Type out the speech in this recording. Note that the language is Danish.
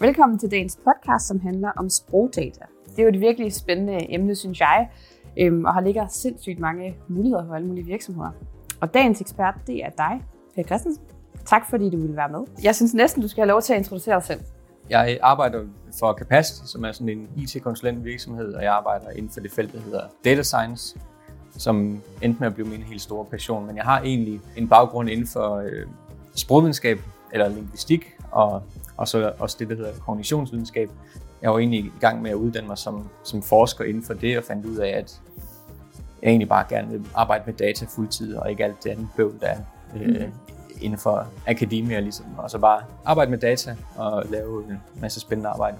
Velkommen til dagens podcast, som handler om sprogdata. Det er jo et virkelig spændende emne, synes jeg, øhm, og har ligger sindssygt mange muligheder for alle mulige virksomheder. Og dagens ekspert, det er dig, Per Christensen. Tak fordi du ville være med. Jeg synes næsten, du skal have lov til at introducere dig selv. Jeg arbejder for Capacity, som er sådan en IT-konsulent virksomhed, og jeg arbejder inden for det felt, der hedder Data Science, som endte med at blive min helt store passion. Men jeg har egentlig en baggrund inden for øh, sprogvidenskab eller linguistik, og, og så også det, der hedder kognitionsvidenskab. Jeg var egentlig i gang med at uddanne mig som, som forsker inden for det, og fandt ud af, at jeg egentlig bare gerne vil arbejde med data fuldtid, og ikke alt det andet bøvl, der er øh, mm. inden for akademia, ligesom. Og så bare arbejde med data og lave en masse spændende arbejde.